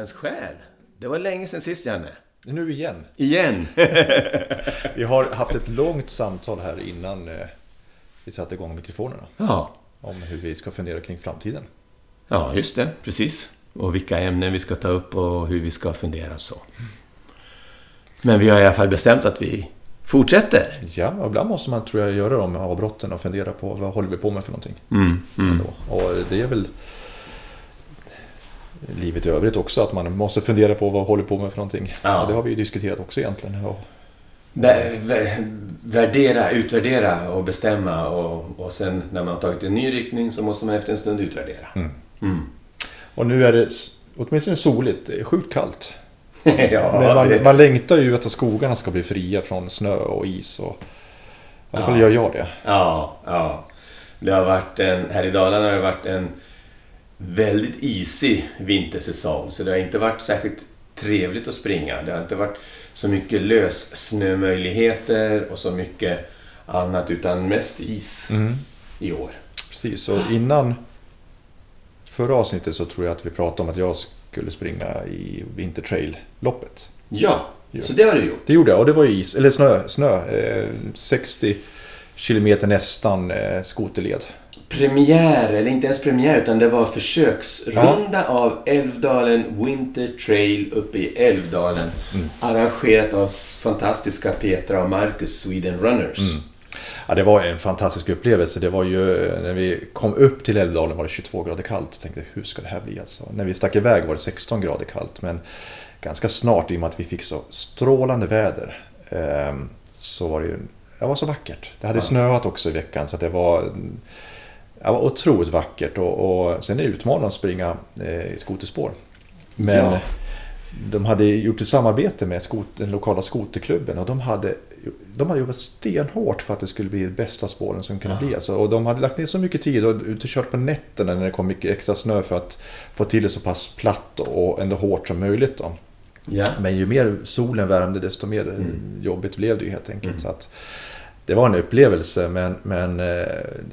Löparens själ. Det var länge sedan sist, Janne. Nu igen. Igen! Vi har haft ett långt samtal här innan eh, vi satte igång mikrofonerna. ja. Om hur vi ska fundera kring framtiden. ja, just det. Precis. Och vilka ämnen vi ska ta upp och hur vi ska fundera så. Men vi har i alla fall bestämt att vi fortsätter. Ja, och ibland måste man tror jag göra de avbrotten och fundera på vad håller vi på med för någonting. Mm, mm. Och det är väl livet i övrigt också att man måste fundera på vad håller på med för någonting. Ja. Det har vi ju diskuterat också egentligen. Vä- värdera, utvärdera och bestämma och, och sen när man har tagit en ny riktning så måste man efter en stund utvärdera. Mm. Mm. och nu är det åtminstone soligt, det är sjukt kallt. ja, Men man, det, man längtar ju att skogarna ska bli fria från snö och is. Och, I alla fall Ja. gör jag det. ja, ja. Det har varit en, här i Dalarna har det varit en väldigt isig vintersäsong. Så det har inte varit särskilt trevligt att springa. Det har inte varit så mycket lössnömöjligheter och så mycket annat utan mest is Mm. i år. Precis, och innan förra avsnittet så tror jag att vi pratade om att jag skulle springa i Vintertrail-loppet. Ja, Ja. så det har du gjort. Det gjorde jag och det var is, eller snö, snö eh, 60 kilometer nästan eh, skoterled. Premiär, eller inte ens premiär, utan det var försöksrunda av Älvdalen Winter Trail uppe i Älvdalen. Arrangerat av fantastiska Petra och Marcus Sweden Runners. Ja, det var en fantastisk upplevelse. Det var ju när vi kom upp till Älvdalen var det 22 grader kallt. Jag tänkte hur ska det här bli alltså? När vi stack iväg var det 16 grader kallt. Men ganska snart i och med att vi fick så strålande väder eh, så var det ju det var så vackert. Det hade Ja. snöat också i veckan så det var, det var otroligt vackert. Och, och sen är det utmanande att springa eh, i skoterspår. Men Ja. de hade gjort ett samarbete med skot, den lokala skoterklubben och de hade, de hade jobbat stenhårt för att det skulle bli de bästa spåren som kunde Ja. bli. Alltså, och de hade lagt ner så mycket tid och ute och kört på nätterna när det kom mycket extra snö för att få till det så pass platt och ändå hårt som möjligt. Då. Ja. Men ju mer solen värmde desto mer Mm. jobbigt blev det ju helt enkelt. Mm. Så att, det var en upplevelse men, men eh,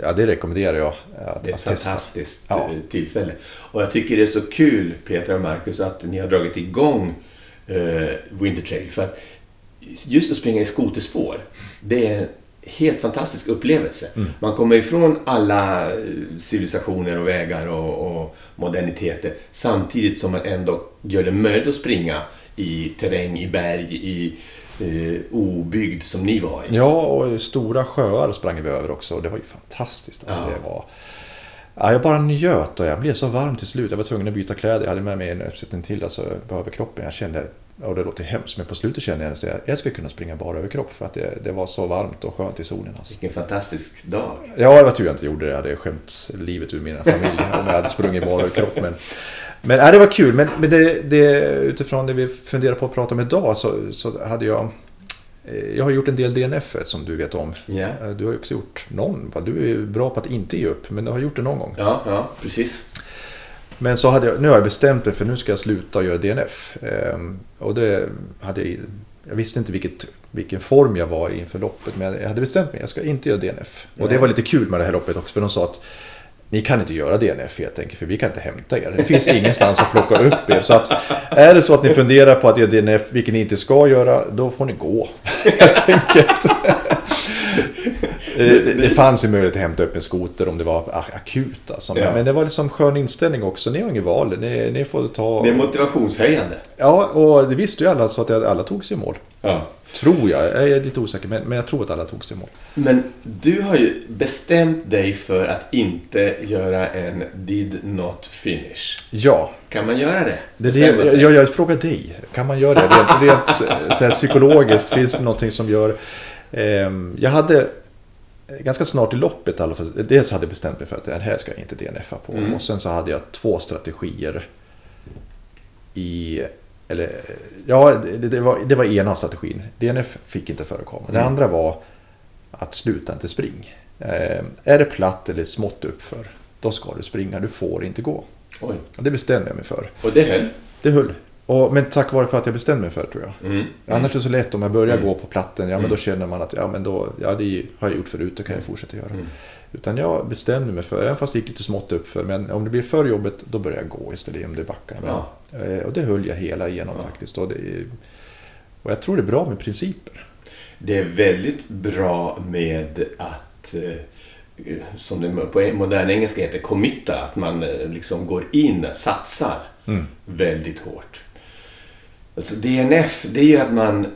ja, det rekommenderar jag att, Det är ett fantastiskt Ja. eh, tillfälle. Och jag tycker det är så kul, Petra och Marcus, att ni har dragit igång eh, Winter Trail. För att just att springa i skoterspår, det är en helt fantastisk upplevelse. Mm. Man kommer ifrån alla eh, civilisationer och vägar och, och moderniteter samtidigt som man ändå gör det möjligt att springa i terräng, i berg, i eh, obygd som ni var i. Ja, och stora sjöar sprang vi över också och det var ju fantastiskt. Alltså, Ja. det var... ja, jag bara njöt och jag blev så varm till slut. Jag var tvungen att byta kläder. Jag hade med mig en uppsättning till alltså, på överkroppen. Jag kände, och det låter hemskt, men på slutet kände jag att jag, skulle kunna springa bara överkropp för att det, det var så varmt och skönt i solen. Alltså. Vilken fantastisk dag. Ja, det var tur jag inte gjorde det. Jag hade skämt livet ur mina familj om jag hade sprungit bara överkropp. Men, men ja, det var kul. Men, men det, det, utifrån det vi funderar på att prata om idag så, så hade jag... eh, Jag har gjort en del DNF som du vet om. Eh, Du har också gjort någon. Du är bra på att inte ge upp, men du har gjort det någon gång. ja, ja precis. Men så hade jag, nu har jag bestämt mig för nu ska jag sluta göra DNF. Ehm, och det hade jag, jag visste inte vilket, vilken form jag var i inför loppet, men jag hade bestämt mig. Jag ska inte göra DNF. Och det var lite kul med det här loppet också, för de sa att ni kan inte göra DNF helt enkelt, för vi kan inte hämta er. Det finns ingenstans att plocka upp er. Så att är det så att ni funderar på att göra DNF, vilket ni inte ska göra, då får ni gå. Helt enkelt. Det, det, det fanns ju möjlighet att hämta upp en skoter om det var akut. Alltså. Men, Ja. men det var liksom skön inställning också. Ni har inget val. Ni, ni får ta... Det är motivationshöjande. Ja, och det visste ju alla så att alla tog sig i mål. Ja. Tror jag. Jag är lite osäker, men, men jag tror att alla tog sig i mål. Men du har ju bestämt dig för att inte göra en did not finish. Ja, Kan man göra det? det det, jag, jag frågar dig. Kan man göra det? Rent, rent så här, psykologiskt, finns det någonting som gör... ehm, jag hade ganska snart i loppet i alla fall. Dels hade jag bestämt mig för att det här ska jag inte DNFa på. Mm. Och sen så hade jag två strategier i... Eller, ja, det, det, var, det var ena strategin. DNF fick inte förekomma. Det Mm. andra var att sluta inte spring. Eh, är det platt eller smått uppför, då ska du springa. Du får inte gå. Oj. Det bestämde jag mig för. Och det höll? Det höll. Och, men tack vare för att jag bestämde mig för det tror jag. Mm. Annars är det så lätt om jag börjar Mm. gå på platten, ja men Mm. då känner man att ja, men då, ja, det har jag gjort förut, det kan jag fortsätta göra. Mm. Utan jag bestämde mig för, även fast det gick lite smått upp för men om det blir för jobbigt då börjar jag gå istället om det backar. Men, Ja. eh, Och det höll jag hela igenom Ja. faktiskt. Och, det, och jag tror det är bra med principer. Det är väldigt bra med att, eh, som det på modern engelska heter, committa. Att man eh, liksom går in, satsar Mm. väldigt hårt. Alltså DNF, det är ju att man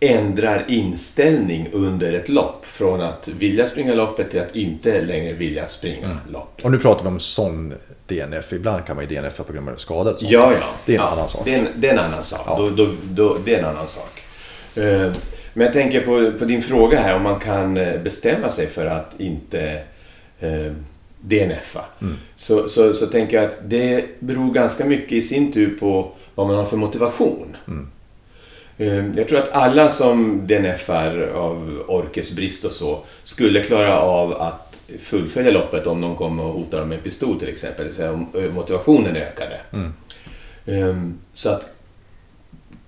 ändrar inställning under ett lopp. Från att vilja springa loppet till att inte längre vilja springa Mm. lopp. Och nu pratar vi om sån DNF. Ibland kan man ju DNF på grund av sånt. Ja, ja. Det är en ja, annan sak. Det är en, det är en annan sak. Ja. Då, då, då, det är en annan sak. Eh, Men jag tänker på, på din fråga här om man kan eh, bestämma sig för att inte eh, DNFa. Mm. Så, så, så tänker jag att det beror ganska mycket i sin tur på vad man har för motivation. Mm. Eh, Jag tror att alla som DNFar av orkesbrist och så skulle klara av att fullfölja loppet om någon kom och hotade dem med pistol till exempel. Säga om eh, motivationen ökade. Mm. Ehm, Så att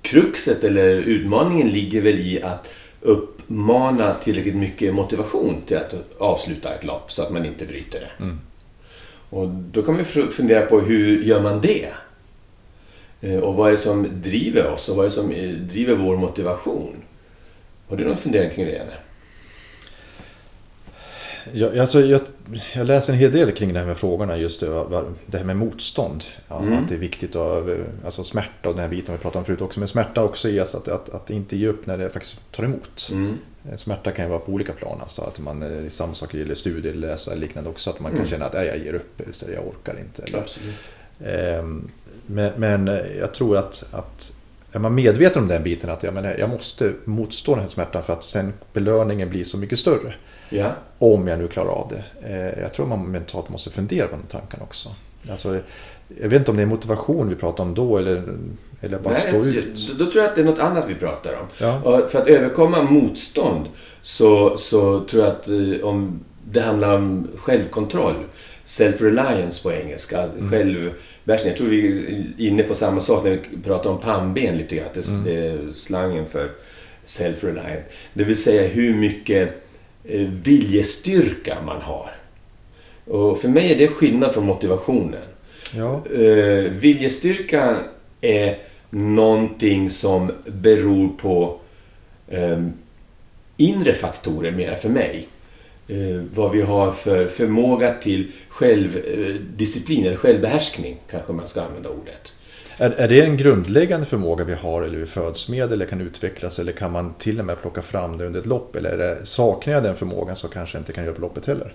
kruxet eller utmaningen ligger väl i att uppmana tillräckligt mycket motivation till att avsluta ett lopp så att man inte bryter det. Mm. Och då kan vi fr- fundera på hur gör man det? Eh, Och vad är det som driver oss och vad är det som eh, driver vår motivation? Har du någon fundering kring det, Janne? Jag, alltså, jag, jag läser en hel del kring det här med frågorna, just det, det här med motstånd. Ja, Mm. Att det är viktigt att, alltså smärta och den här biten vi pratade om förut också. Men smärta också i att, att, att inte ge upp när det faktiskt tar emot. Mm. Smärta kan ju vara på olika plan. Alltså att man, eh, samma sak gäller studier, läsa eller liknande också. Att man kan Mm. känna att jag ger upp istället, jag orkar inte. Eller, Absolut. Ehm, Men, men jag tror att, att är man medveten om den biten att jag, menar, jag måste motstå den här smärtan för att sen belöningen blir så mycket större. Ja. Om jag nu klarar av det. Eh, Jag tror man mentalt måste fundera på de tankarna också. Alltså, jag vet inte om det är motivation vi pratar om då eller, eller bara Nej, stå ut. Då tror jag att det är något annat vi pratar om. Ja. För att överkomma motstånd så, så tror jag att eh, om det handlar om självkontroll, self-reliance på engelska, Mm. självbehärskning. Jag tror vi är inne på samma sak när vi pratar om pannben lite grann, att det, Mm. är slangen för self-reliant. Det vill säga hur mycket eh, viljestyrka man har. Och för mig är det skillnad från motivationen. Ja. Eh, viljestyrkan är någonting som beror på eh, inre faktorer mera för mig. Eh, vad vi har för förmåga till självdisciplin eller självbehärskning, kanske man ska använda ordet. Är, är det en grundläggande förmåga vi har eller vi föds med eller kan utvecklas eller kan man till och med plocka fram det under ett lopp? Eller är det, saknar jag den förmågan så kanske jag inte kan göra på loppet heller?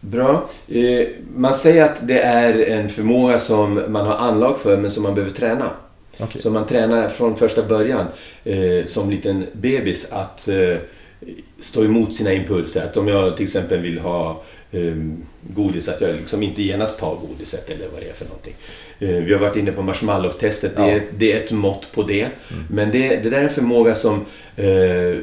Bra. Eh, man säger att det är en förmåga som man har anlag för men som man behöver träna. Okej. Så man tränar från första början eh, som liten bebis att eh, stå emot sina impulser. Att om jag till exempel vill ha eh, godis, att jag liksom inte genast tar godiset eller vad det är för någonting. Eh, vi har varit inne på marshmallow-testet, det, är, Ja. det är ett mått på det. Men det, det där är en förmåga som eh,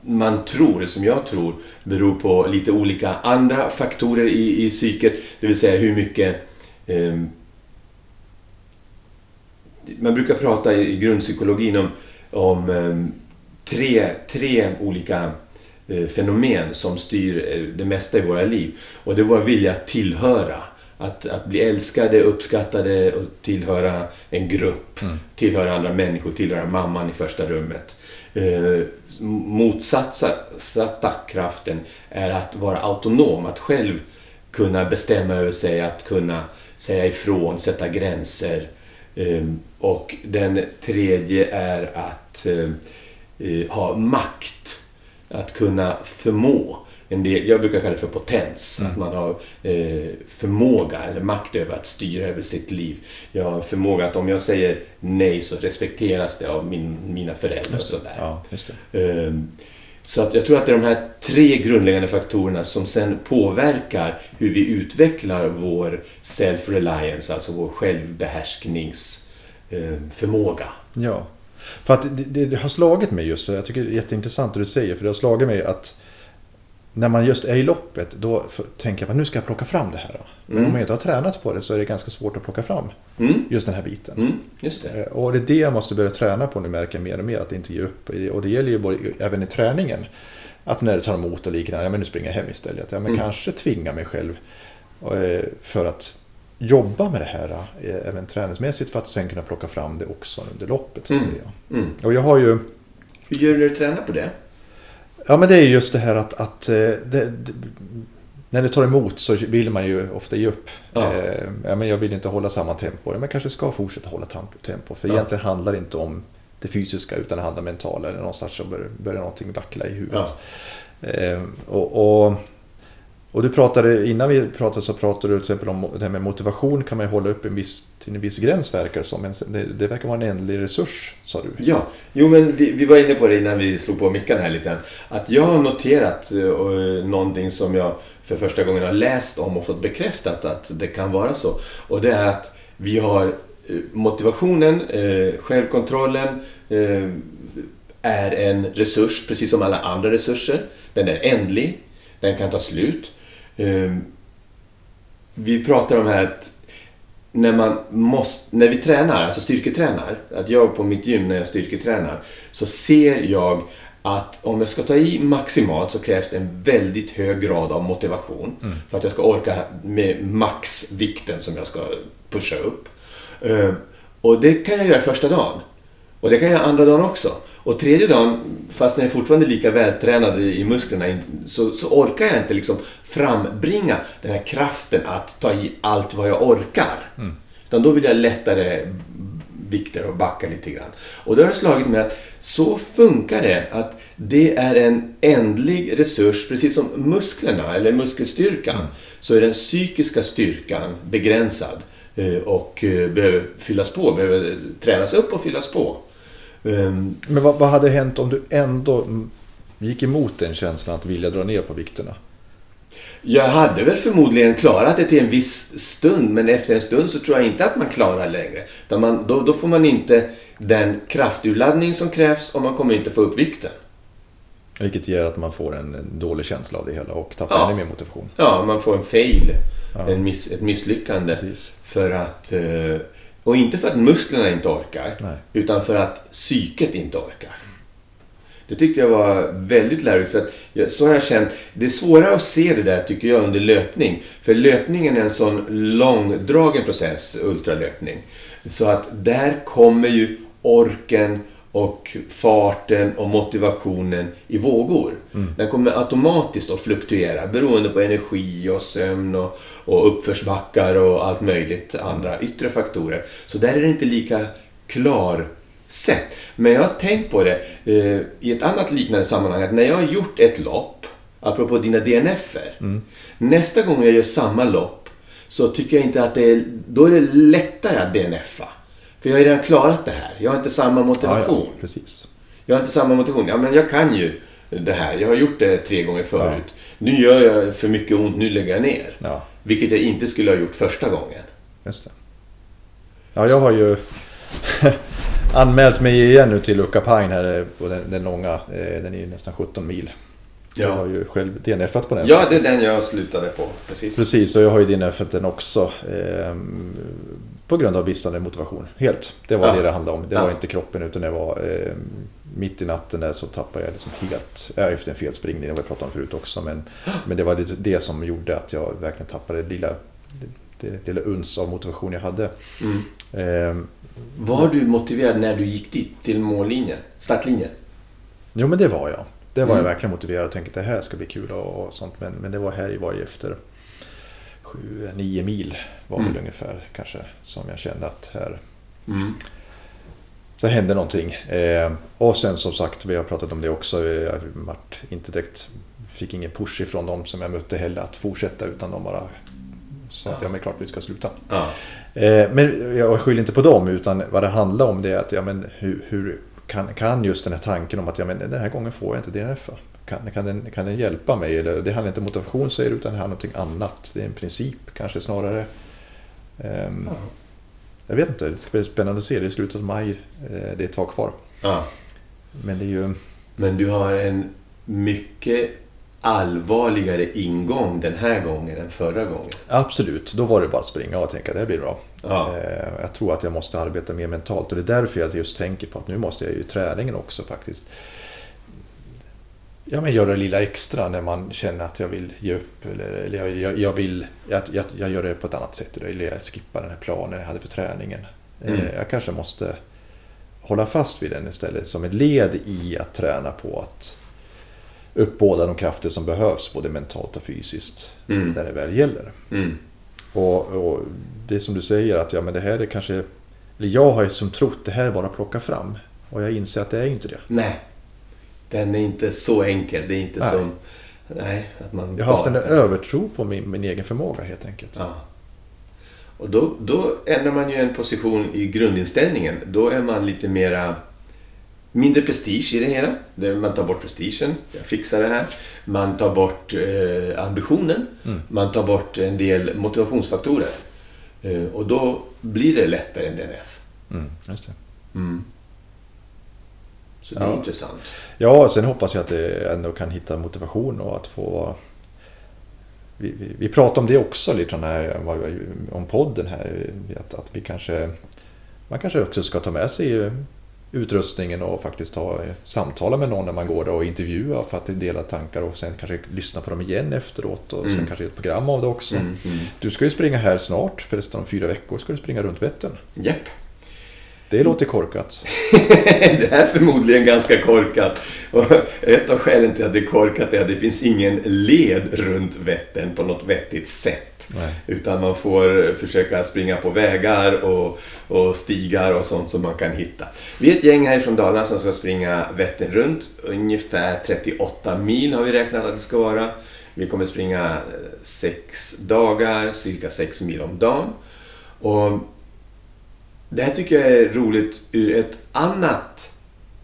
man tror, som jag tror, beror på lite olika andra faktorer i, i psyket. Det vill säga hur mycket eh, man brukar prata i grundpsykologin om, om eh, tre, tre olika eh, fenomen som styr eh, det mesta i våra liv. Och det vår vilja att tillhöra. Att, att bli älskade, uppskattade och tillhöra en grupp. Tillhöra andra människor, tillhöra mamman i första rummet. Eh, motsatta kraften är att vara autonom, att själv kunna bestämma över sig, att kunna säga ifrån, sätta gränser. Ehm, Och den tredje är att eh, eh, ha makt. Att kunna förmå. En del, jag brukar kalla det för potens. Att man har eh, förmåga eller makt över att styra över sitt liv. Jag har förmåga att om jag säger nej så respekteras det av min, mina föräldrar och sådär. Ja. Ehm, Så att jag tror att det är de här tre grundläggande faktorerna som sen påverkar hur vi utvecklar vår self-reliance, alltså vår självbehärskningsförmåga. Ja. För att det, det, det har slagit mig just, jag tycker det är jätteintressant det du säger, för det har slagit mig att när man just är i loppet, då tänker jag att nu ska jag plocka fram det här. Men Mm. om jag inte har tränat på det så är det ganska svårt att plocka fram Mm. just den här biten. Mm. Just det. Eh, Och det är det jag måste börja träna på nu märker jag mer och mer, att inte ge upp. Och det gäller ju både, även i träningen. Att när det tar emot och liknande, ja men nu springer jag hem istället. Ja men Mm. kanske tvinga mig själv eh, för att jobba med det här, eh, även träningsmässigt, för att sen kunna plocka fram det också under loppet. Så att Mm. säga. Mm. Och jag har ju, Hur gör du när du tränar på det? ja men det är just det här att, att eh, det, det, när det tar emot så vill man ju ofta ge upp. Ja. Eh, ja, men jag vill inte hålla samma tempo. Ja, Men kanske ska fortsätta hålla tempo. för Ja. egentligen handlar det inte om det fysiska utan det handlar om mentala. Eller någonstans så börjar, börjar någonting vackla i huvudet. Eh, och, och, och du pratade, innan vi pratade så pratade du till exempel om det här med motivation kan man ju hålla upp en viss, till en viss gräns verkar det som. Men det, det verkar vara en ändlig resurs sa du. Ja, jo men vi, vi var inne på det innan vi slog på mickarna här lite grann. Att jag har noterat uh, någonting som jag för första gången har läst om och fått bekräftat att det kan vara så. Och det är att vi har eh, motivationen, uh, självkontrollen uh, är en resurs precis som alla andra resurser. Den är ändlig, den kan ta slut. Eh, vi pratar om här att när, man måste, när vi tränar, alltså styrketränar, att jag på mitt gym när jag styrketränar, så ser jag att om jag ska ta i maximalt så krävs det en väldigt hög grad av motivation för att jag ska orka med maxvikten som jag ska pusha upp. Eh, Och det kan jag göra första dagen. Och det kan jag göra andra dagen också. Och tredje dagen, fast jag är fortfarande lika vältränad i musklerna, så, så orkar jag inte liksom frambringa den här kraften att ta i allt vad jag orkar. Utan då vill jag lättare vikter och backa lite grann. Och då har jag slagit mig att så funkar det. Att det är en ändlig resurs, precis som musklerna eller muskelstyrkan. Så är den psykiska styrkan begränsad eh, och eh, behöver fyllas på, behöver tränas upp och fyllas på. Ehm, Men vad, vad hade hänt om du ändå gick emot den känslan att vilja dra ner på vikterna? Jag hade väl förmodligen klarat det till en viss stund, men efter en stund så tror jag inte att man klarar längre. Man, då, då får man inte den krafturladdning som krävs och man kommer inte få upp vikten. Vilket gör att man får en, en dålig känsla av det hela och tappar Ja. ännu mer motivation. Ja, man får en fail, Ja. en miss, ett misslyckande. Precis. För att, eh, och inte för att musklerna inte orkar, Nej. utan för att psyket inte orkar. Det tyckte jag var väldigt lärorikt. För att så har jag känt. Det är svårare att se det där tycker jag under löpning. För löpningen är en sån långdragen process, ultralöpning. Så att där kommer ju orken och farten och motivationen i vågor. Den kommer automatiskt att fluktuera beroende på energi och sömn och, och uppförsbackar och allt möjligt andra yttre faktorer. Så där är det inte lika klar sätt. Men jag har tänkt på det eh, i ett annat liknande sammanhang. Att när jag har gjort ett lopp, apropå dina DNF-er. Nästa gång jag gör samma lopp så tycker jag inte att det är... Då är det lättare att DNFa. För jag har ju redan klarat det här. Jag har inte samma motivation. Ja, precis. Jag har inte samma motivation. Ja, men jag kan ju det här. Jag har gjort det tre gånger förut. Nu gör jag för mycket ont, nu lägger jag ner. Ja, Vilket jag inte skulle ha gjort första gången. just det. Ja, jag har ju anmält mig igen nu till Luca Pine här eh, på den, den långa. eh, Den är ju nästan 17 mil. Jag har ju själv DNFat på den. Ja, det är den jag slutade på. Precis. Precis, och jag har ju DNFat den också. På grund av bristande motivation. Helt. Det var Ja. det det handlade om. Det Ja. var inte kroppen utan det var eh, mitt i natten där så tappade jag liksom helt. Ja, efter en felspringning, det har vi pratat om förut också. Men, men det var det, det som gjorde att jag verkligen tappade det lilla, det, det lilla uns av motivation jag hade. Mm. Eh, Var du motiverad när du gick dit, till mållinjen? Startlinjen? jo men det var jag. Det var Mm. jag verkligen motiverad och tänkte att det här ska bli kul och, och sånt. Men, men det var här var ju efter sju, nio mil var Mm. väl ungefär kanske som jag kände att här Mm. Så hände någonting. Eh, och sen som sagt, vi har pratat om det också. eh, Jag vart inte direkt, fick ingen push ifrån dem som jag mötte heller att fortsätta. Utan de bara sa att ja, men det klart vi ska sluta. Ja. Eh, men jag skyller inte på dem. Utan vad det handlar om det är att ja, men hur, hur kan, kan just den här tanken om att ja, men den här gången får jag inte DNF. Kan, kan, den, kan den hjälpa mig? Eller, det handlar inte om motivation säger du, utan det handlar om någonting annat. Det är en princip kanske snarare. Ehm, Ja. Jag vet inte, det ska bli spännande att se. Det är slutet av maj. Eh, Det är ett tag kvar. ja. Men det är ju... Men du har en mycket allvarligare ingång den här gången än förra gången. Absolut, då var det bara att springa och tänka det här blir bra. Ja. Eh, Jag tror att jag måste arbeta mer mentalt och det är därför jag just tänker på att nu måste jag ju träningen också faktiskt ja, men göra det lilla extra när man känner att jag vill ge upp. Eller, eller jag, jag, jag vill, jag, jag, jag gör det på ett annat sätt. Eller jag skippar den här planen jag hade för träningen. Eh, Mm. Jag kanske måste hålla fast vid den istället som ett led i att träna på att uppbåda de krafter som behövs både mentalt och fysiskt Mm. när det väl gäller. Mm. Och, och det som du säger att ja, men det här är kanske... Eller jag har ju som trott det här är bara att plocka fram. Och jag inser att det är ju inte det. Nej, den är inte så enkel. Det är inte Nej. som... Nej, att man Jag har haft en övertro på min, min egen förmåga helt enkelt. Ja. Och då, då ändrar man ju en position i grundinställningen. Då är man lite mera... Mindre prestige i det hela. Man tar bort prestigen. Jag fixar det här. Man tar bort eh, ambitionen. Mm. Man tar bort en del motivationsfaktorer. Eh, och då blir det lättare än DNF. Mm, just det. Mm. Så det är Ja. intressant. Ja, sen hoppas jag att det ändå kan hitta motivation och att få... Vi, vi, vi pratar om det också lite här, om podden här. Att, att vi kanske... Man kanske också ska ta med sig utrustningen och faktiskt ta, samtala med någon när man går där och intervjua för att dela tankar och sen kanske lyssna på dem igen efteråt och sen Mm. kanske göra ett program av det också. Mm, mm. Du ska ju springa här snart, förresten om fyra veckor ska du springa runt Vättern. Japp. Det låter korkat. det är förmodligen ganska korkat. Och ett av skälen till att det är korkat är att det finns ingen led runt Vättern på något vettigt sätt. Nej. Utan man får försöka springa på vägar och, och stigar och sånt som man kan hitta. Vi är ett gäng härifrån Dalarna som ska springa Vättern runt. Ungefär 38 mil har vi räknat att det ska vara. Vi kommer springa eh, sex dagar, cirka sex mil om dagen. Och det här tycker jag är roligt ur ett annat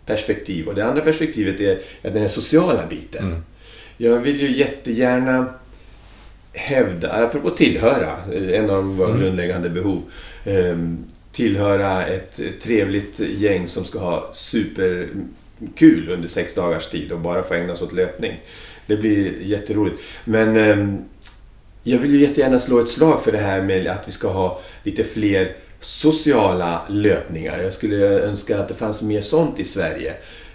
perspektiv. Och det andra perspektivet är den här sociala biten. Mm. Jag vill ju jättegärna hävda, apropå tillhöra, en av våra Mm. grundläggande behov. ehm, Tillhöra ett trevligt gäng som ska ha superkul under sex dagars tid och bara få ägna sig åt löpning. Det blir jätteroligt. Men ehm, jag vill ju jättegärna slå ett slag för det här med att vi ska ha lite fler sociala löpningar. Jag skulle önska att det fanns mer sånt i Sverige.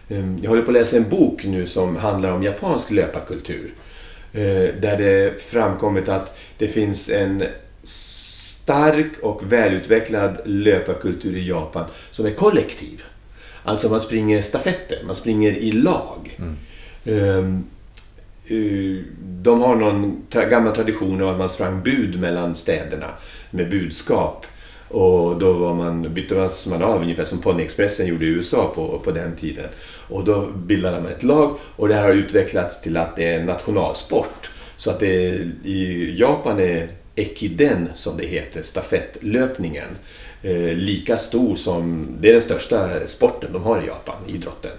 Ehm, Jag håller på att läsa en bok nu som handlar om japansk löparkultur. Eh, Där det framkommit att det finns en stark och välutvecklad löparkultur i Japan som är kollektiv. Alltså man springer stafetter, man springer i lag. Ehm, eh, De har någon gammal tradition av att man sprang bud mellan städerna med budskap. Och då var man, bytte man av ungefär som Ponyexpressen gjorde i USA på, på den tiden. Och då bildade man ett lag och det här har utvecklats till att det är en nationalsport. Så att det i Japan är ekiden, som det heter, stafettlöpningen, eh, lika stor som... Det är den största sporten de har i Japan, idrotten.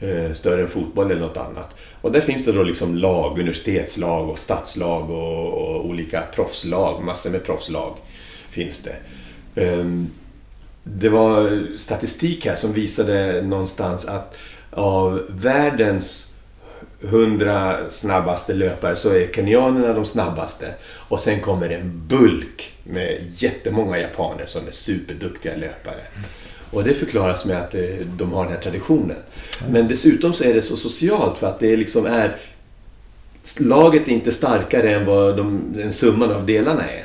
Eh, större än fotboll eller något annat. Och där finns det då liksom lag, universitetslag och stadslag och, och olika proffslag, massor med proffslag finns det. Ehm, det var statistik här som visade någonstans att av världens 100 snabbaste löpare så är kenyanerna de snabbaste. Och sen kommer en bulk med jättemånga japaner som är superduktiga löpare. Och det förklaras med att eh, de har den här traditionen. Men dessutom så är det så socialt för att det liksom är... Laget är inte starkare än vad de, den summan av delarna är.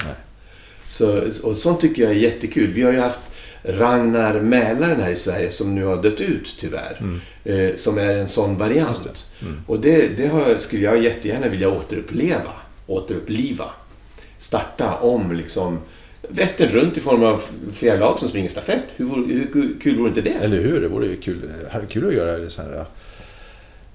Så, och sånt tycker jag är jättekul. Vi har ju haft Ragnar Mälaren här i Sverige som nu har dött ut tyvärr. Eh, som är en sån variant. Och det, det har, skulle jag jättegärna vilja återuppleva. Återuppliva. Starta om liksom Vättern runt i form av flera lag som springer stafett. Hur, vore- hur kul vore inte det? Eller hur? Det vore ju kul, kul att göra det så här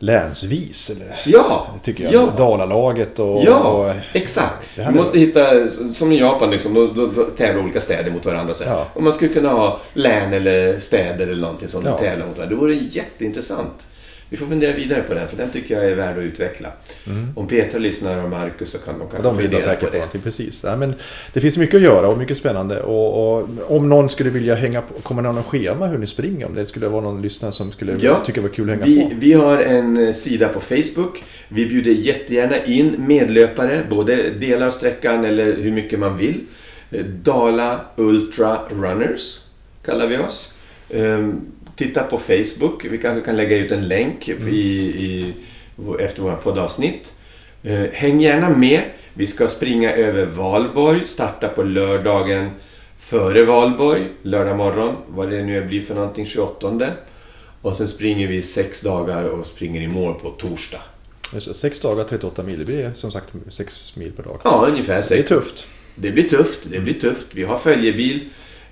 länsvis. Eller, Ja! tycker jag. Ja! Dalalaget och... Ja, och, exakt. Vi måste hitta, som i Japan, liksom, då, då, då tävlar olika städer mot varandra. Så. Ja. Och man skulle kunna ha län eller städer eller någonting som Ja. tävlar mot varandra. Det vore jätteintressant. Vi får fundera vidare på den, för den tycker jag är värd att utveckla. Om Petra lyssnar och Marcus så kan de kanske Mm. De fundera säkert på det. någonting, precis. Ja, men det finns mycket att göra och mycket spännande. Och, och om någon skulle vilja hänga på, kommer det någon schema hur ni springer? Om det skulle vara någon lyssnare som skulle Ja, tycka det var kul att hänga Vi, på? vi har en eh, sida på Facebook. Vi bjuder jättegärna in medlöpare, både delar av sträckan eller hur mycket man vill. Eh, Dala Ultra Runners kallar vi oss. Ehm, Titta på Facebook. Vi kanske kan lägga ut en länk Mm. i, i, efter våra poddavsnitt. Eh, Häng gärna med. Vi ska springa över Valborg, starta på lördagen före Valborg, lördag morgon, vad det nu blir för någonting, 28. Och sen springer vi sex dagar och springer i mål på torsdag. Det, Sex dagar, 38 mil. Det blir som sagt sex mil per dag. Ja, ungefär Det är sex. tufft. Det blir tufft, det blir tufft. Vi har följebil.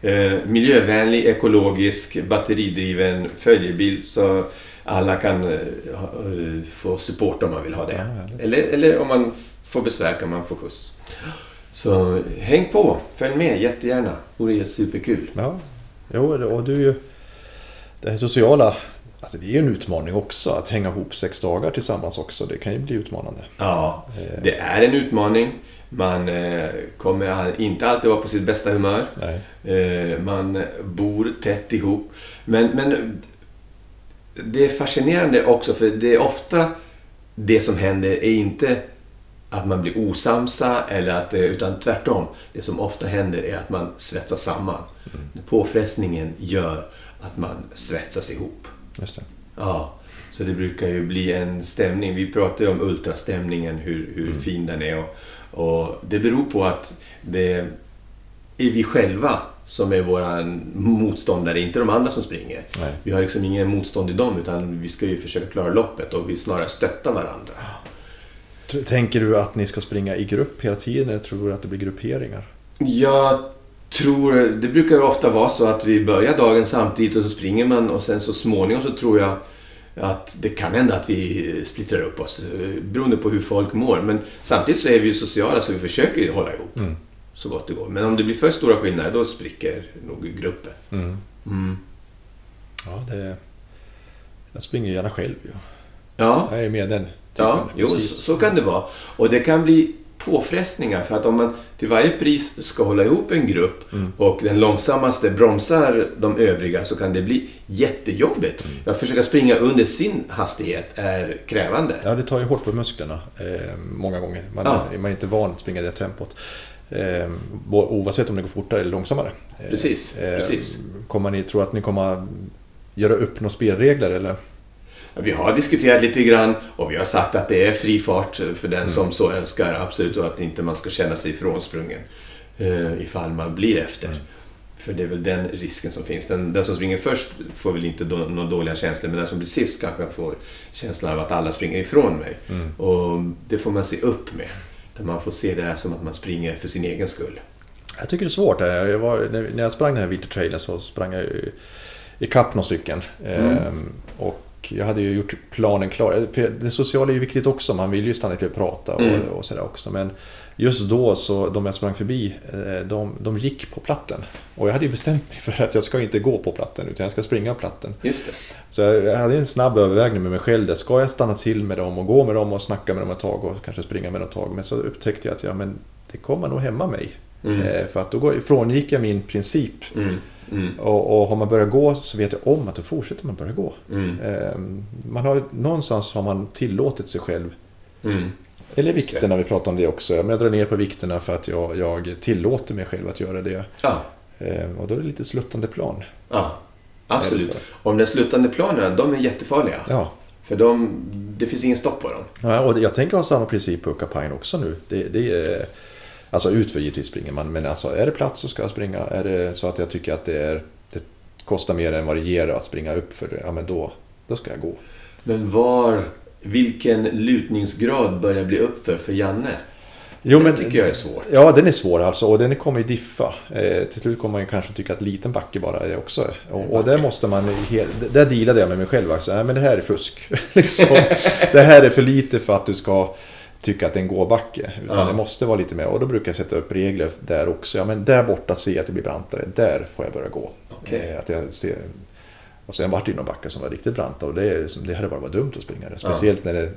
Eh, miljövänlig, ekologisk, batteridriven följebil så alla kan eh, eh, få support om man vill ha det. Ja, eller, eller om man får besvär kan man få skjuts. Så häng på, följ med jättegärna. Vore superkul. Ja, jo, och du ju... Det här sociala, alltså det är ju en utmaning också. Att hänga ihop sex dagar tillsammans också. Det kan ju bli utmanande. Ja, det är en utmaning. Man eh, kommer inte alltid vara på sitt bästa humör. Eh, man bor tätt ihop. Men, men det är fascinerande också för det är ofta det som händer är inte att man blir osamsa eller att det, utan tvärtom. Det som ofta händer är att man svetsas samman. Påfrestningen gör att man svetsas ihop. Just det. Ja, så det brukar ju bli en stämning. Vi pratar ju om ultrastämningen, hur, hur fin den är. Och, och det beror på att det är vi själva som är våra motståndare, inte de andra som springer. Nej. Vi har liksom ingen motstånd i dem, utan vi ska ju försöka klara loppet och vi snarare stöttar varandra. Tänker du att ni ska springa i grupp hela tiden eller tror du att det blir grupperingar? Jag tror, det brukar ofta vara så att vi börjar dagen samtidigt och så springer man och sen så småningom så tror jag att det kan hända att vi splittrar upp oss eh, beroende på hur folk mår. Men samtidigt så är vi ju sociala så vi försöker ju hålla ihop så gott det går. Men om det blir för stora skillnader då spricker nog gruppen. Mm. Ja, det... Jag springer gärna själv ju. Ja, Jag är med den typen. ja jo, så, så kan det vara. Och det kan bli påfrestningar för att om man till varje pris ska hålla ihop en grupp Mm. och den långsammaste bromsar de övriga så kan det bli jättejobbigt. Mm. Att försöka springa under sin hastighet är krävande. Ja, det tar ju hårt på musklerna eh, många gånger. Man, Ja. man är inte van att springa i det tempot. Eh, oavsett om det går fortare eller långsammare. Eh, Precis, precis. Kommer ni tro att ni kommer göra upp några spelregler eller? Vi har diskuterat lite grann och vi har sagt att det är fri fart för den Mm. som så önskar. Absolut, och att inte man ska känna sig ifrånsprungen eh, ifall man blir efter. Mm. För det är väl den risken som finns. Den, den som springer först får väl inte då, några dåliga känslor, men den som blir sist kanske får känslan av att alla springer ifrån mig. Mm. Och det får man se upp med. Där man får se det här som att man springer för sin egen skull. Jag tycker det är svårt. Jag var, när jag sprang den här vintertrailen så sprang jag ikapp några stycken. Ehm, och jag hade ju gjort planen klar. För det sociala är ju viktigt också. Man vill ju stanna till och prata och, Mm. och sådär också. Men just då så, de jag sprang förbi, eh, de, de gick på platten. Och jag hade ju bestämt mig för att jag ska inte gå på platten utan jag ska springa på platten. Just det. Så jag hade en snabb övervägning med mig själv. Där. Ska jag stanna till med dem och gå med dem och snacka med dem ett tag och kanske springa med dem ett tag. Men så upptäckte jag att ja, men det kommer nog hämma mig. Mm. Eh, för att då frångick jag min princip. Mm. Mm. Och, och har man börjat gå så vet jag om att då fortsätter man börja gå. Mm. Eh, man har, någonstans har man tillåtit sig själv. Mm. Eller vikterna, vi pratar om det också. Men jag drar ner på vikterna för att jag, jag tillåter mig själv att göra det. Ja. Eh, och då är det lite sluttande plan. ja, absolut. Om de sluttande planerna, de är jättefarliga. Ja. För de, det finns ingen stopp på dem. Ja, och jag tänker ha samma princip på Capine också nu. Det, det är, alltså utför givetvis springer man, men alltså är det plats så ska jag springa. Är det så att jag tycker att det, är, det kostar mer än vad det ger att springa upp för det, ja men då, då ska jag gå. Men var, vilken lutningsgrad börjar bli uppför för Janne? Jo, det men- tycker jag är svårt. Ja, den är svår alltså och den kommer ju diffa. Eh, till slut kommer man ju kanske tycka att liten backe bara är också. Och, och där måste man, där dealade jag med mig själv. Alltså, nej, men det här är fusk. liksom. Det här är för lite för att du ska tycka att det är en gåbacke. Utan Ja. det måste vara lite mer. Och då brukar jag sätta upp regler där också. Ja, men där borta ser jag att det blir brantare. Där får jag börja gå. Okej. Eh, att jag ser, Och sen vart det ju några backar som var riktigt branta och det, är liksom, det hade bara varit dumt att springa det. Speciellt när det...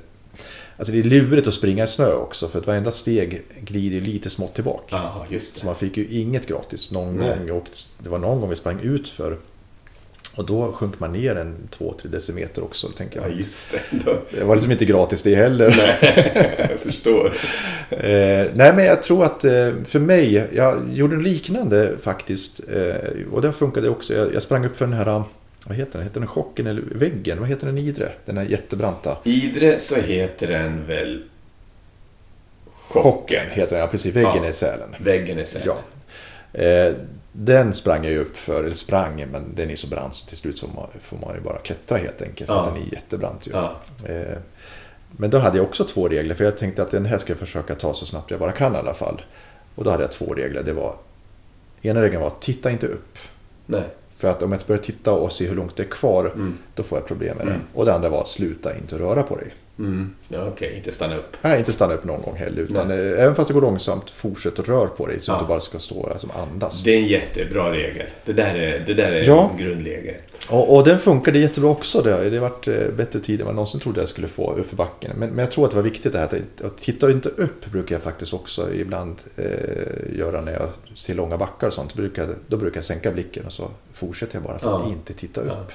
Alltså det är lurigt att springa i snö också för att varenda steg glider ju lite smått tillbaka. Ja, just Så man fick ju inget gratis någon Nej. gång. Och det var någon gång vi sprang ut för och då sjönk man ner en 2-3 decimeter också. Tänker Ja, jag. just det. Det var liksom inte gratis det heller. jag förstår. Eh, nej men jag tror att eh, för mig, jag gjorde en liknande faktiskt. Eh, och det funkade också. Jag, jag sprang upp för den här, vad heter den? Heter den chocken eller väggen? Vad heter den i Idre? Den här jättebranta. Idre så heter den väl Chocken heter den, ja precis. Väggen Ja. är i Sälen. Väggen är Sälen. Ja. Den sprang jag ju upp för, eller sprang, men den är så brant så till slut så får man ju bara klättra helt enkelt. För Ja. den är jättebrant ju. Ja. Eh, men då hade jag också två regler, för jag tänkte att den här ska jag försöka ta så snabbt jag bara kan i alla fall. Och då hade jag två regler. Det var, ena regeln var titta inte upp. Nej. För att om jag börjar titta och se hur långt det är kvar, Mm. då får jag problem med det. Mm. Och det andra var sluta inte röra på dig. Mm. Ja, okej. Inte stanna upp. Nej, inte stanna upp någon gång heller. Utan eh, även fast det går långsamt, fortsätt att röra på dig så Ja. att du bara ska stå där som andas. Det är en jättebra regel. Det där är, det där är Ja. en grundregel. Och, och den funkade jättebra också. Det, det har varit eh, bättre tid än vad jag någonsin trodde jag skulle få uppför backen. Men, men jag tror att det var viktigt det här att, att titta inte upp brukar jag faktiskt också ibland eh, göra när jag ser långa backar och sånt. Brukar, då brukar jag sänka blicken och så fortsätter jag bara för att Ja. inte titta upp.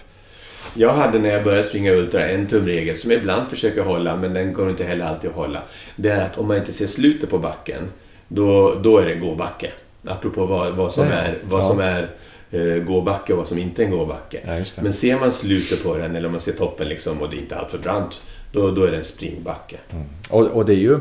Ja. Jag hade när jag började springa ultra en tumregel som jag ibland försöker hålla, men den går inte heller alltid att hålla. Det är att om man inte ser slutet på backen, då, då är det gåbacke. Apropå vad, vad som är, vad som är eh, gåbacke och vad som inte är en gåbacke. Ja. Men ser man slutet på den, eller om man ser toppen liksom, och det är inte alltför brant, då, då är det en springbacke. Och, och det är ju...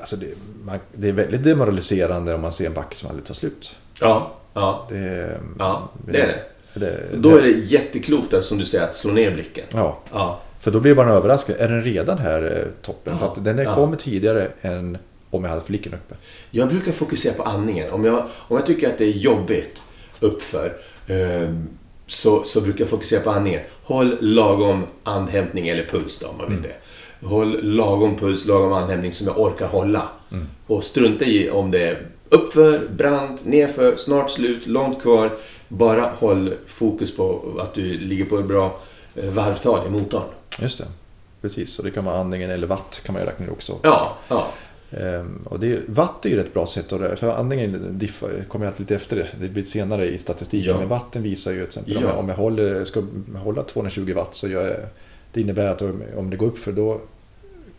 Alltså det, man, det är väldigt demoraliserande om man ser en backe som aldrig tar slut. Ja, ja, Det, ja, det är det. Det, Då är det jätteklokt, som du säger, att slå ner blicken. Ja, Ja, för då blir det bara en överraskning. Är den redan här eh, toppen? Ja, För att den ja. kommer tidigare än om jag hade flicken uppe. Jag brukar fokusera på andningen. Om jag, om jag tycker att det är jobbigt uppför ehm, så, så brukar jag fokusera på andningen. Håll lagom andhämtning, eller puls då om man vill Mm. det. Håll lagom puls, lagom andhämtning som jag orkar hålla. Mm. Och strunta i om det är uppför, brant, nerför, snart slut, långt kvar. Bara håll fokus på att du ligger på ett bra eh, varvtal i motorn. Just det. Precis, och det kan vara andningen eller watt kan man ju räkna också. Ja, ja. Ehm, och det är, watt är ju ett bra sätt att rö- för andningen diffar, kommer ju alltid lite efter det. Det blir senare i statistiken. Ja. Men watten visar ju till exempel om Ja. jag, om jag håller, ska hålla 220 watt så gör jag, det innebär att om, om det går upp för då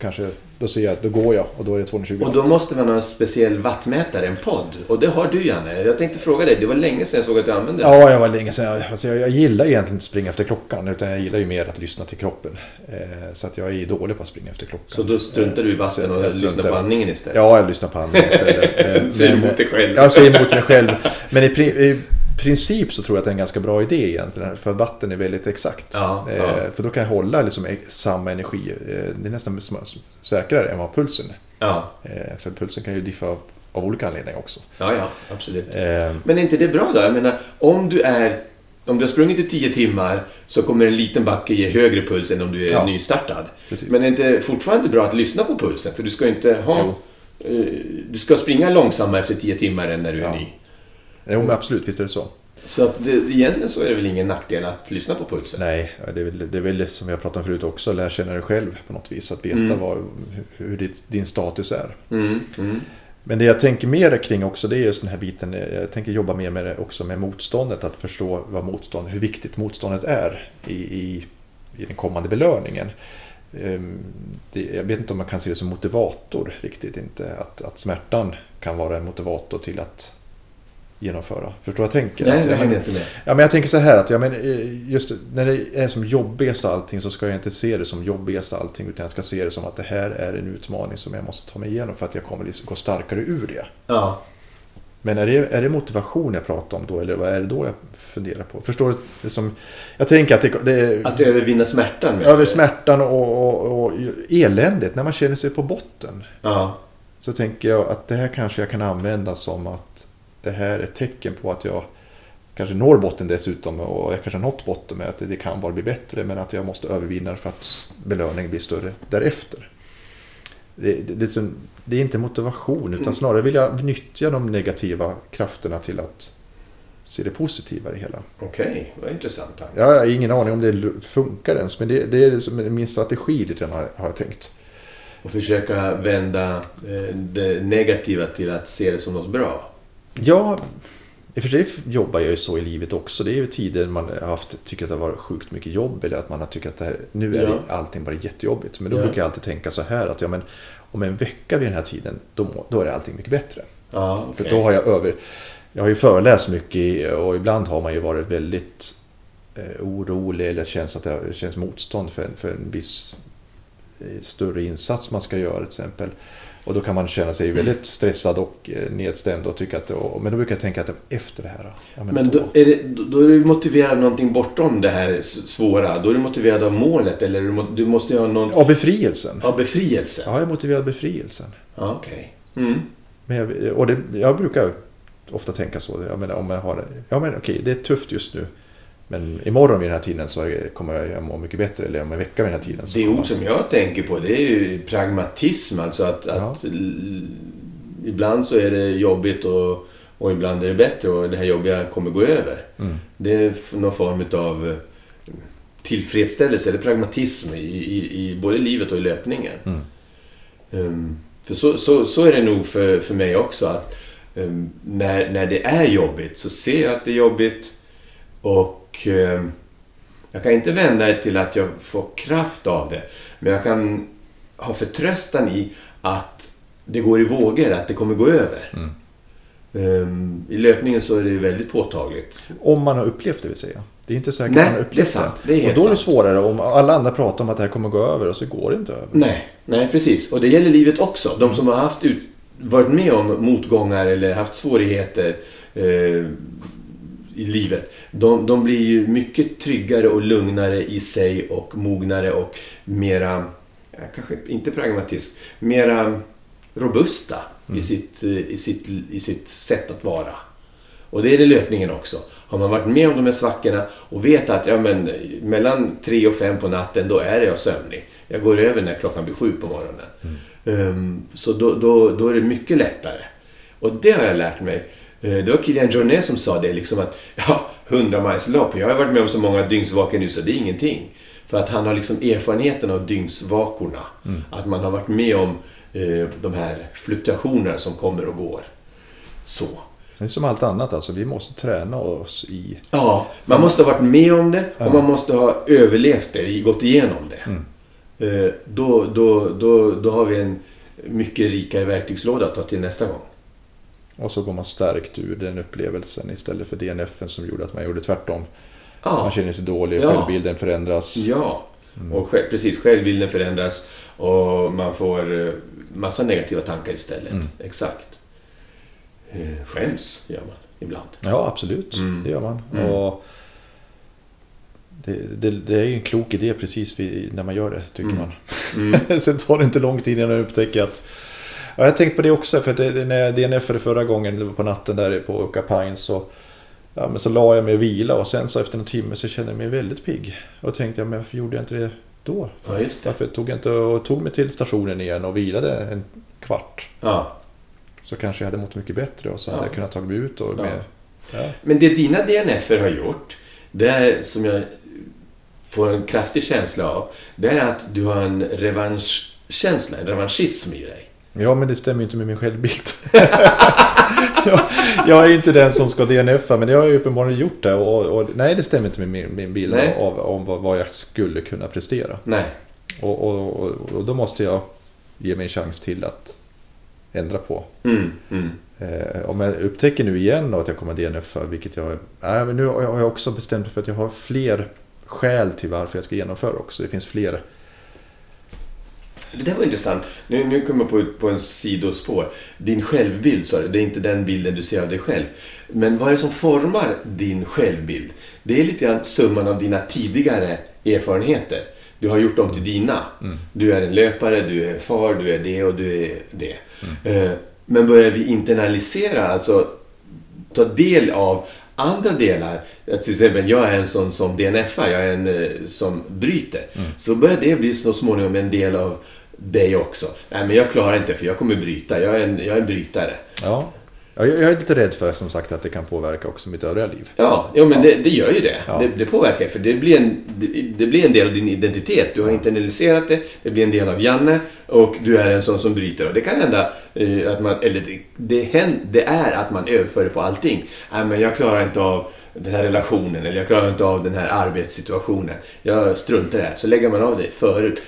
kanske, då ser jag att då går jag och då är det 220 Och watt. då måste man ha en speciell wattmätare, en podd. Och det har du Janne. Jag tänkte fråga dig, det var länge sedan jag såg att du använde den. Ja, jag var länge sedan. Alltså jag, jag gillar egentligen inte att springa efter klockan. Utan jag gillar ju mer att lyssna till kroppen. Eh, så att jag är dålig på att springa efter klockan. Så då struntar du i vatten och jag lyssnar på andningen istället? Ja, jag lyssnar på andningen istället. Eh, Säger men- emot dig själv. Jag säger emot mig själv. Men i, i princip så tror jag att det är en ganska bra idé egentligen. För att vatten är väldigt exakt. Ja, Eh, ja. För då kan jag hålla liksom ex- samma energi. Eh, Det är nästan säkrare än vad pulsen är. Ja, Eh, För pulsen kan ju diffa av, av olika anledningar också. ja, ja absolut. Eh, Men är inte det bra då? Jag menar, om du är... Om du har sprungit i 10 timmar så kommer en liten backe ge högre puls än om du är Ja. nystartad. Precis. Men är det inte fortfarande bra att lyssna på pulsen? För du ska inte ha... Jo. eh, Du ska springa långsammare efter 10 timmar än när du är ny. Jo, men absolut, visst är det så. Så att det, egentligen så är det väl ingen nackdel att lyssna på pulsen? Nej, det är, väl, det är väl som jag pratade om förut också, lära känna dig själv på något vis. Att veta Mm. vad, hur hur ditt, din status är. Mm, mm. Men det jag tänker mer kring också, det är just den här biten. Jag tänker jobba mer med det också med motståndet. Att förstå vad motstånd, hur viktigt motståndet är i, i, i den kommande belöningen. Ehm, Det, jag vet inte om man kan se det som motivator riktigt inte. Att, att smärtan kan vara en motivator till att genomföra. Förstår vad jag tänker? Nej, att, jag hänger inte med. Ja, men jag tänker så här att ja, men, eh, just när det är som jobbigast allting så ska jag inte se det som jobbigast allting utan jag ska se det som att det här är en utmaning som jag måste ta mig igenom för att jag kommer liksom gå starkare ur det. Ja. Men är det, är det motivation jag pratar om då eller vad är det då jag funderar på? Förstår du? Det som, jag tänker att det, det Att övervinna smärtan över smärtan och, och, och eländet när man känner sig på botten. Ja. Så tänker jag att det här kanske jag kan använda som att det här är ett tecken på att jag kanske når botten dessutom och jag kanske har nått botten med att det kan bara bli bättre men att jag måste övervinna för att belöningen blir större därefter. Det, det, det, är det är inte motivation utan snarare vill jag nyttja de negativa krafterna till att se det positiva i det hela. Okej, vad intressant. tanke. Jag har ingen aning om det funkar ens, men det, det är liksom min strategi lite har, har jag tänkt. Och försöka vända eh, det negativa till att se det som något bra. Ja, i och för sig jobbar jag ju så i livet också. Det är ju tider man har haft, tycker att det har varit sjukt mycket jobb eller att man har tyckt att det här, nu är Ja. allting bara jättejobbigt. Men då Ja. brukar jag alltid tänka så här att ja, men, om en vecka vid den här tiden, då, då är allting mycket bättre. Ja, För okej. då har jag över... Jag har ju föreläst mycket och ibland har man ju varit väldigt eh, orolig eller känns att det det känns motstånd för en, för en viss eh, större insats man ska göra till exempel. Och då kan man känna sig väldigt stressad och eh, nedstämd och tycka att... Och, men då brukar jag tänka att efter det här... Men då är, det, då- är du motiverad av någonting bortom det här svåra. Då är du motiverad av målet eller du, du måste ha någon... Av befrielsen. Av befrielse? Ja, jag är motiverad av befrielsen. Okej. Mm. Men jag, och det, jag brukar ofta tänka så. Jag menar, om jag har, ja men okej, det är tufft just nu. Men imorgon vid den här tiden så kommer jag må mycket bättre. Eller om en vecka vid den här tiden. Det ord som jag tänker på det är ju pragmatism. Alltså att, Ja. att ibland så är det jobbigt och, och ibland är det bättre och det här jobbiga kommer gå över. Mm. Det är någon form av eh, tillfredsställelse eller pragmatism i, i, i både livet och i löpningen. Mm. Ehm, för så, så, så är det nog för, för mig också. att ehm, när, när det är jobbigt så ser jag att det är jobbigt och ehm, jag kan inte vända det till att jag får kraft av det. Men jag kan ha förtröstan i att det går i vågor, att det kommer gå över. Mm. Ehm, I löpningen så är det väldigt påtagligt. Om man har upplevt det vill säga. Det är inte säkert Nej, man har det är upplevt sant. Det är helt och då är det svårare om alla andra pratar om att det här kommer gå över och så går det inte över. Nej, nej precis. Och det gäller livet också. De som har haft ut, varit med om motgångar eller haft svårigheter eh, i livet. De, de blir ju mycket tryggare och lugnare i sig och mognare och mera, kanske inte pragmatiskt, mera robusta i, sitt, eh, i, sitt, i sitt sätt att vara. Och det är det löpningen också. Har man varit med om de här svackorna och vet att ja, men, mellan tre och fem på natten, då är jag sömnig. Jag går över när klockan blir sju på morgonen. Ehm, så då, då, då är det mycket lättare. Och det har jag lärt mig. Eh, det var Kilian Jornet som sa det, liksom att ja, 100 milslopp. Jag har varit med om så många dygnsvakor nu så det är ingenting. För att han har liksom erfarenheten av dygnsvakorna. Att man har varit med om eh, de här fluktuationerna som kommer och går. Så. Det är som allt annat alltså. Vi måste träna oss i... Ja, man måste ha varit med om det och man måste ha överlevt det, gått igenom det. Eh, Då, då, då, då har vi en mycket rikare verktygslåda att ta till nästa gång. Och så går man stärkt ur den upplevelsen istället för DNFen som gjorde att man gjorde tvärtom. Man Ja, känner sig dålig, Ja. självbilden förändras. ja. och själv, precis. Självbilden förändras och man får eh, massa negativa tankar istället. Exakt. Eh, Skäms gör man ibland. Ja, absolut. Mm. Det gör man. Mm. Och det, det, det är ju en klok idé precis vid, när man gör det, tycker Mm. man. Mm. Sen tar det inte lång tid innan jag upptäcker att... Ja, jag har tänkt på det också, för det, när jag DNFade förra gången, det var på natten där på Ucca Pines, så, ja, men så la jag mig och vila och sen så efter en timme så kände jag mig väldigt pigg. Och tänkte jag, men varför gjorde jag inte det då? Ja, just det. Varför tog jag inte och tog mig till stationen igen och vilade en kvart? Ja. Så kanske jag hade mått mycket bättre och så hade Ja. jag kunnat ta mig ut och med... Ja. Men det dina DNFer har gjort, det är som jag får en kraftig känsla av, det är att du har en revanschkänsla, en revanschism i dig. Ja, men det stämmer ju inte med min självbild. jag, jag är inte den som ska DNFa, men jag har ju uppenbarligen gjort det. Och, och, nej, det stämmer inte med min, min bild Nej. av, om vad, vad jag skulle kunna prestera. Nej. Och, och, och, då måste jag ge mig en chans till att ändra på. Mm, mm. Eh, om jag upptäcker nu igen att jag kommer DNFa, vilket jag... Nej, men nu har jag också bestämt mig för att jag har fler skäl till varför jag ska genomföra också. Det finns fler Det där var intressant. Nu, nu kommer jag på, på en sidospår. Din självbild, sa du, det är inte den bilden du ser av dig själv. Men vad är det som formar din självbild? Det är lite grann summan av dina tidigare erfarenheter. Du har gjort dem till dina. Du är en löpare, du är far, du är det och du är det. Eh, Men börjar vi internalisera, alltså ta del av andra delar. Att till exempel, jag är en sån som DNFar, jag är en eh, som bryter. Så börjar det bli så småningom en del av dig också. Nej, men jag klarar inte för jag kommer bryta. Jag är en, jag är en brytare. Ja, Ja, jag jag är lite rädd för som sagt att det kan påverka också mitt övriga liv. Ja, jo, men Det, det gör ju det. Ja. det. Det påverkar, för det blir, en, det, det blir en del av din identitet. Du har internaliserat det, det blir en del av Janne och du är en sån som bryter. Och det kan hända eh, att man, eller det, det, händer, det är att man överför det på allting. Nej, men jag klarar inte av den här relationen eller jag klarar inte av den här arbetssituationen. Jag struntar i det här. Så lägger man av det förut.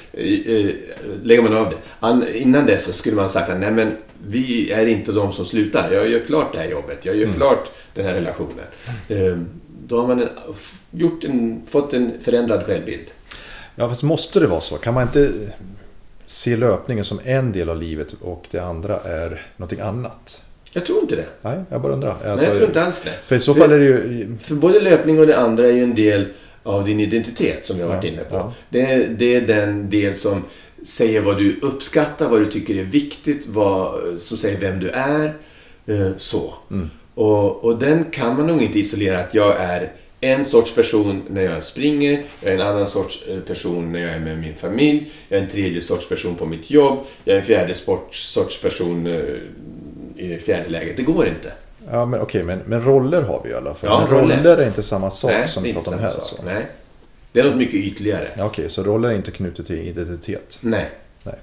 Lägger man av det. An, innan dess så skulle man sagt att nej men vi är inte de som slutar. Jag gör klart det här jobbet. Jag gör klart den här relationen. Eh, då har man gjort en, fått en förändrad självbild. Ja, fast måste det vara så? Kan man inte se löpningen som en del av livet och det andra är någonting annat? Jag tror inte det. Nej, jag bara undrar. Nej, Alltså, jag tror inte alls det. För i så fall är det ju... För både löpning och det andra är ju en del av din identitet som jag varit Ja, inne på. ja. Det, är, det är den del som säger vad du uppskattar, vad du tycker är viktigt, vad, som säger vem du är. eh, Så. Mm. Och, och den kan man nog inte isolera att jag är en sorts person när jag springer, jag är en annan sorts eh, person när jag är med min familj, jag är en tredje sorts person på mitt jobb, jag är en fjärde sport, sorts person eh, i fjärde läget. Det går inte. Ja, men okej, men, men roller har vi i alla fall. Ja, men roller. roller. är inte samma sak Nej, som vi pratar om här. sak. Så. Nej. Det är något mycket ytligare. Okej, så roller är inte knutet till identitet? Nej. Nej.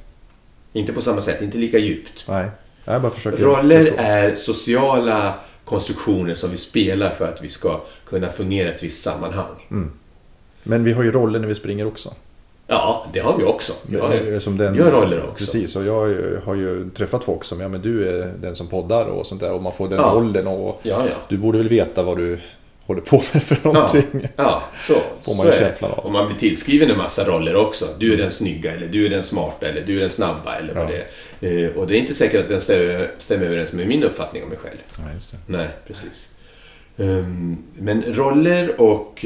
Inte på samma sätt, inte lika djupt. Nej, jag bara försöker Roller förstå. är sociala konstruktioner som vi spelar för att vi ska kunna fungera i ett visst sammanhang. Mm. Men vi har ju roller när vi springer också. Ja, det har vi också. Är som den, har roller också. Precis, och jag har ju- träffat folk som, ja men du är den som poddar och sånt där och man får den Ja. rollen och Ja, ja. du borde väl veta vad du håller på med för någonting. Ja, så, Får man så ju känslan av. Och man blir tillskriven en massa roller också. Du är den snygga, eller du är den smarta, eller du är den snabba, eller vad det är. Eh, Och det är inte säkert att den stämmer, stämmer överens med min uppfattning om mig själv. Ja, just det. Nej, precis. Ehm, Men roller och...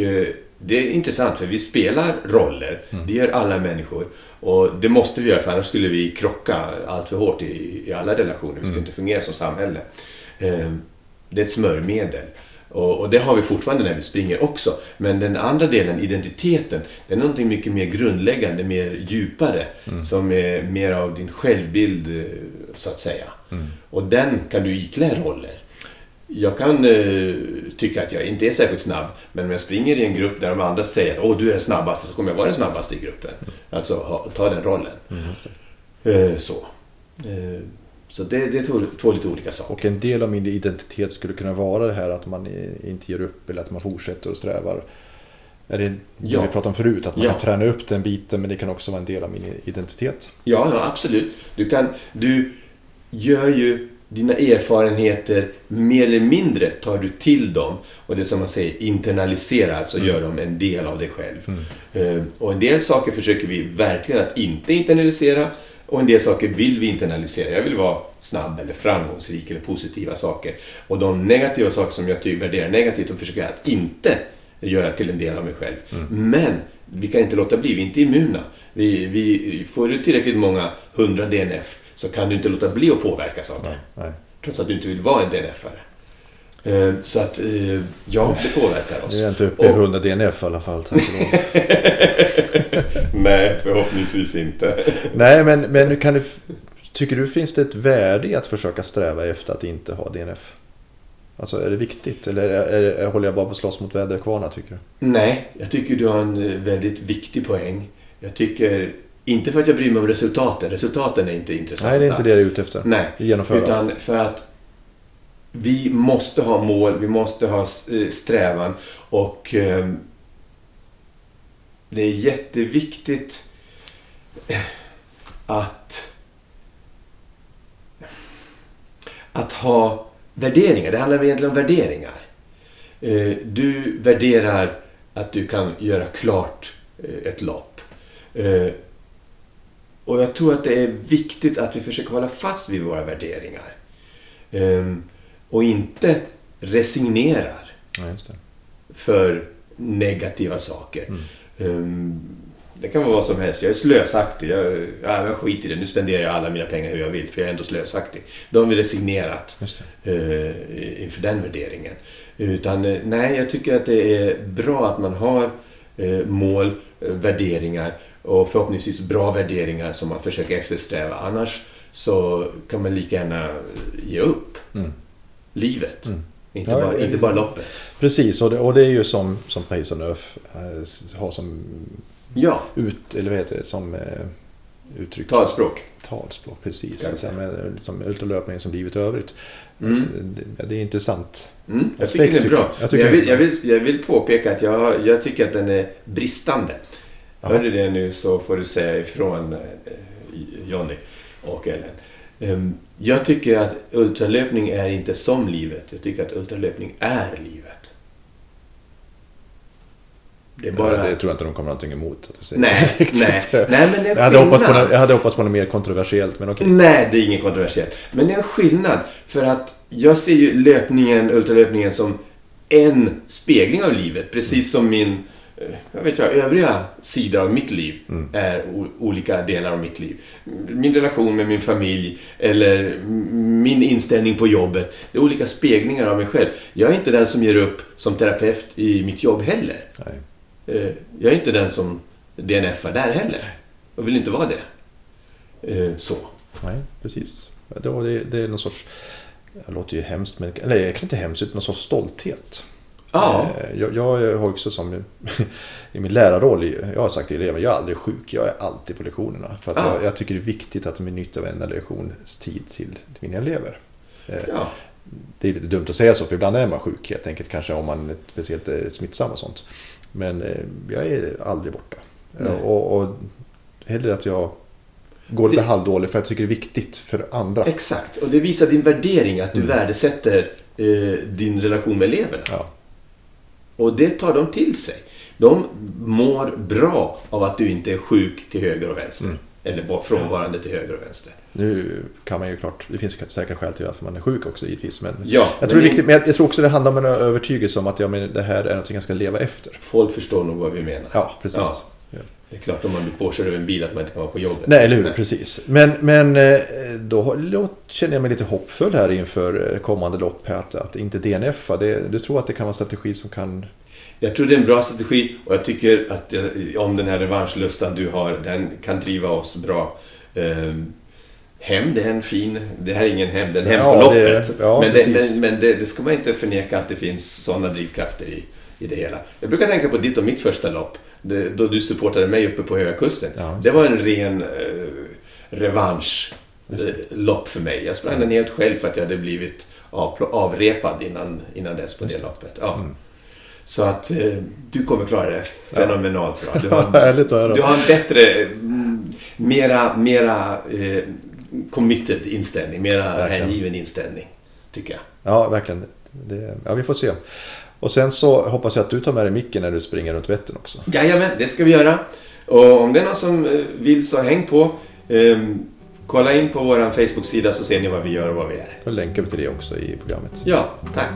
Det är intressant för vi spelar roller. Det gör alla människor. Och det måste vi göra för annars skulle vi krocka allt för hårt i, i alla relationer. Vi skulle inte fungera som samhälle. Ehm, Det är ett smörjmedel. Och, och det har vi fortfarande när vi springer också. Men den andra delen, identiteten, det är någonting mycket mer grundläggande, mer djupare. Som är mer av din självbild, eh, så att säga. Och den kan du iklä roller. Jag kan eh, tycka att jag inte är särskilt snabb, men om jag springer i en grupp där de andra säger att Åh, du är den snabbaste, så kommer jag vara den snabbaste i gruppen. Alltså ha, ta den rollen. Eh, så. Eh, så det, det är två, två lite olika saker. Och en del av min identitet skulle kunna vara det här att man inte ger upp eller att man fortsätter och strävar. Är det Ja. det vi pratade om förut? Att man Ja. kan träna upp den biten men det kan också vara en del av min identitet. Ja, ja, absolut. Du, kan, du gör ju dina erfarenheter mer eller mindre tar du till dem och det som man säger internalisera, alltså gör dem en del av dig själv. Eh, Och en del saker försöker vi verkligen att inte internalisera och en del saker vill vi internalisera. Jag vill vara snabb eller framgångsrik eller positiva saker. Och de negativa saker som jag värderar negativt, de försöker jag att inte göra till en del av mig själv. Men vi kan inte låta bli, vi är inte immuna. Vi, vi, får tillräckligt många hundra DNF så kan du inte låta bli att påverkas av det. Nej. Trots att du inte vill vara en DNF-are. Eh, Så att, eh, ja, det påverkar oss. Nu är inte uppe i Och- 100 DNF i alla fall. Nej, förhoppningsvis inte. Nej, men, men kan det, tycker du finns det ett värde i att försöka sträva efter att inte ha DNF? Alltså är det viktigt eller är, är, är, håller jag bara på att slåss mot väderkvarnar tycker du? Nej, jag tycker du har en eh, väldigt viktig poäng. Jag tycker, inte för att jag bryr mig om resultaten, resultaten är inte intressanta. Nej, det är inte det jag är ute efter. Nej, utan för att vi måste ha mål, vi måste ha eh, strävan och eh, det är jätteviktigt eh, att att ha värderingar. Det handlar egentligen om värderingar. Eh, Du värderar att du kan göra klart eh, ett lopp. Eh, Och jag tror att det är viktigt att vi försöker hålla fast vid våra värderingar. Ehm, Och inte resignerar Ja, för negativa saker. Ehm, Det kan vara vad som helst. Jag är slösaktig. Jag, ja, jag skiter i det. Nu spenderar jag alla mina pengar hur jag vill, för jag är ändå slösaktig. Då har vi resignerat eh, inför den värderingen. Utan eh, nej, jag tycker att det är bra att man har eh, mål, eh, värderingar och förhoppningsvis bra värderingar som man försöker eftersträva. Annars så kan man lika gärna ge upp. Mm. livet. Inte, Ja, bara, eh, inte bara loppet. Precis, och det, och det är ju som, som Pace on Earth eh, har som, Ja, ut, eller vad heter det, som eh, uttryck. talspråk. Talspråk, precis. Alltså, med, liksom, ultralöpningen som livet i övrigt. Mm. Det, det är intressant. Mm, jag Aspekt tycker den är bra. jag. Jag Jag, vill, jag, vill, jag vill påpeka att jag, jag tycker att den är bristande. Ja. Hör du det nu så får du säga ifrån eh, Jonny och Ellen. Ehm, Jag tycker att ultralöpning är inte som livet. Jag tycker att ultralöpning är livet. Det är bara... Det tror jag inte de kommer någonting emot. Att du säger. Nej, nej, nej, men det är Jag hade, hoppats på något, jag hade hoppats på något mer kontroversiellt, men okej. Nej, det är inget kontroversiellt. Men det är en skillnad. För att jag ser ju löpningen, ultralöpningen som en spegling av livet. Precis som min, jag vet jag, övriga sidor av mitt liv är o- olika delar av mitt liv. Min relation med min familj eller min inställning på jobbet. Det är olika speglingar av mig själv. Jag är inte den som ger upp som terapeut i mitt jobb heller. Nej. Eh, Jag är inte den som DNFar där heller. Jag vill inte vara det. Eh, Så. Nej, precis. Det, är någon sorts, det låter ju hemskt, men, eller kanske inte hemskt, utan någon sorts stolthet. Ja. Eh, Jag, jag har också som i min lärarroll, jag har sagt till eleverna, jag är aldrig sjuk, jag är alltid på lektionerna. För att Ja. jag, jag tycker det är viktigt att de nyttjar varenda lektionstid till, till mina elever. Eh, ja. Det är lite dumt att säga så, för ibland är man sjuk helt enkelt, kanske om man är speciellt är smittsam och sånt. Men eh, jag är aldrig borta. Nej. Eh, Och, och hellre att jag går lite Det- halvdålig för jag tycker det är viktigt för andra. Exakt. Och det visar din värdering, att du Mm. värdesätter eh, din relation med eleverna. Ja, Och det tar de till sig. De mår bra av att du inte är sjuk till höger och vänster. Mm. Eller frånvarande till höger och vänster. nu kan man ju klart, det finns säkert skäl till varför man är sjuk också givetvis. Men Ja, jag, tror det är men viktigt, men jag tror också det handlar om en övertygelse om att ja, men det här är något jag ska leva efter. Folk förstår nog vad vi menar. Ja, precis. Ja. Det är klart om man blir påkörd av en bil att man inte kan vara på jobbet. Nej, eller hur? Precis. Men, men eh, då känner jag mig lite hoppfull här inför eh, kommande lopp. Här, att, att inte DNFa. Det, du tror att det kan vara en strategi som kan... Jag tror det är en bra strategi och jag tycker att eh, om den här revanschlustan du har, den kan driva oss bra. Hämnd är en fin... Det här är ingen hämnd, det är en hämnd Ja, på det- loppet. ja, men det, men, men det, det ska man inte förneka att det finns sådana drivkrafter i, i det hela. Jag brukar tänka på ditt och mitt första lopp, det, då du supportade mig uppe på Höga Kusten. Ja, just det var en ren eh, revansch eh, för mig. Jag sprang den helt själv för att jag hade blivit avpl- avrepad innan, innan dess på det loppet. Ja. Mm. Så att eh, du kommer klara det fenomenalt bra. Du har, du har en bättre, mm, mera, mera eh, committed inställning, mera hängiven inställning, tycker jag. Ja, verkligen. Det, ja, vi får se. Och sen så hoppas jag att du tar med dig micken när du springer runt Vättern också. Jajamän, det ska vi göra. Och om det är någon som eh, vill så häng på. Ehm, kolla in på vår Facebook-sida så ser ni vad vi gör och vad vi är. Då länkar vi till det också i programmet. Ja, tack.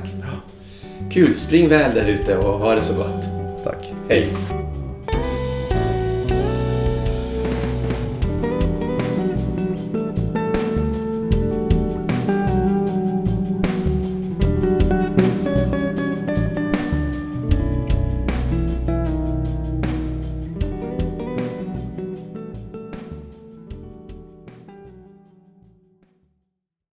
Kul, spring väl där ute och ha det så gott. Tack. Hej!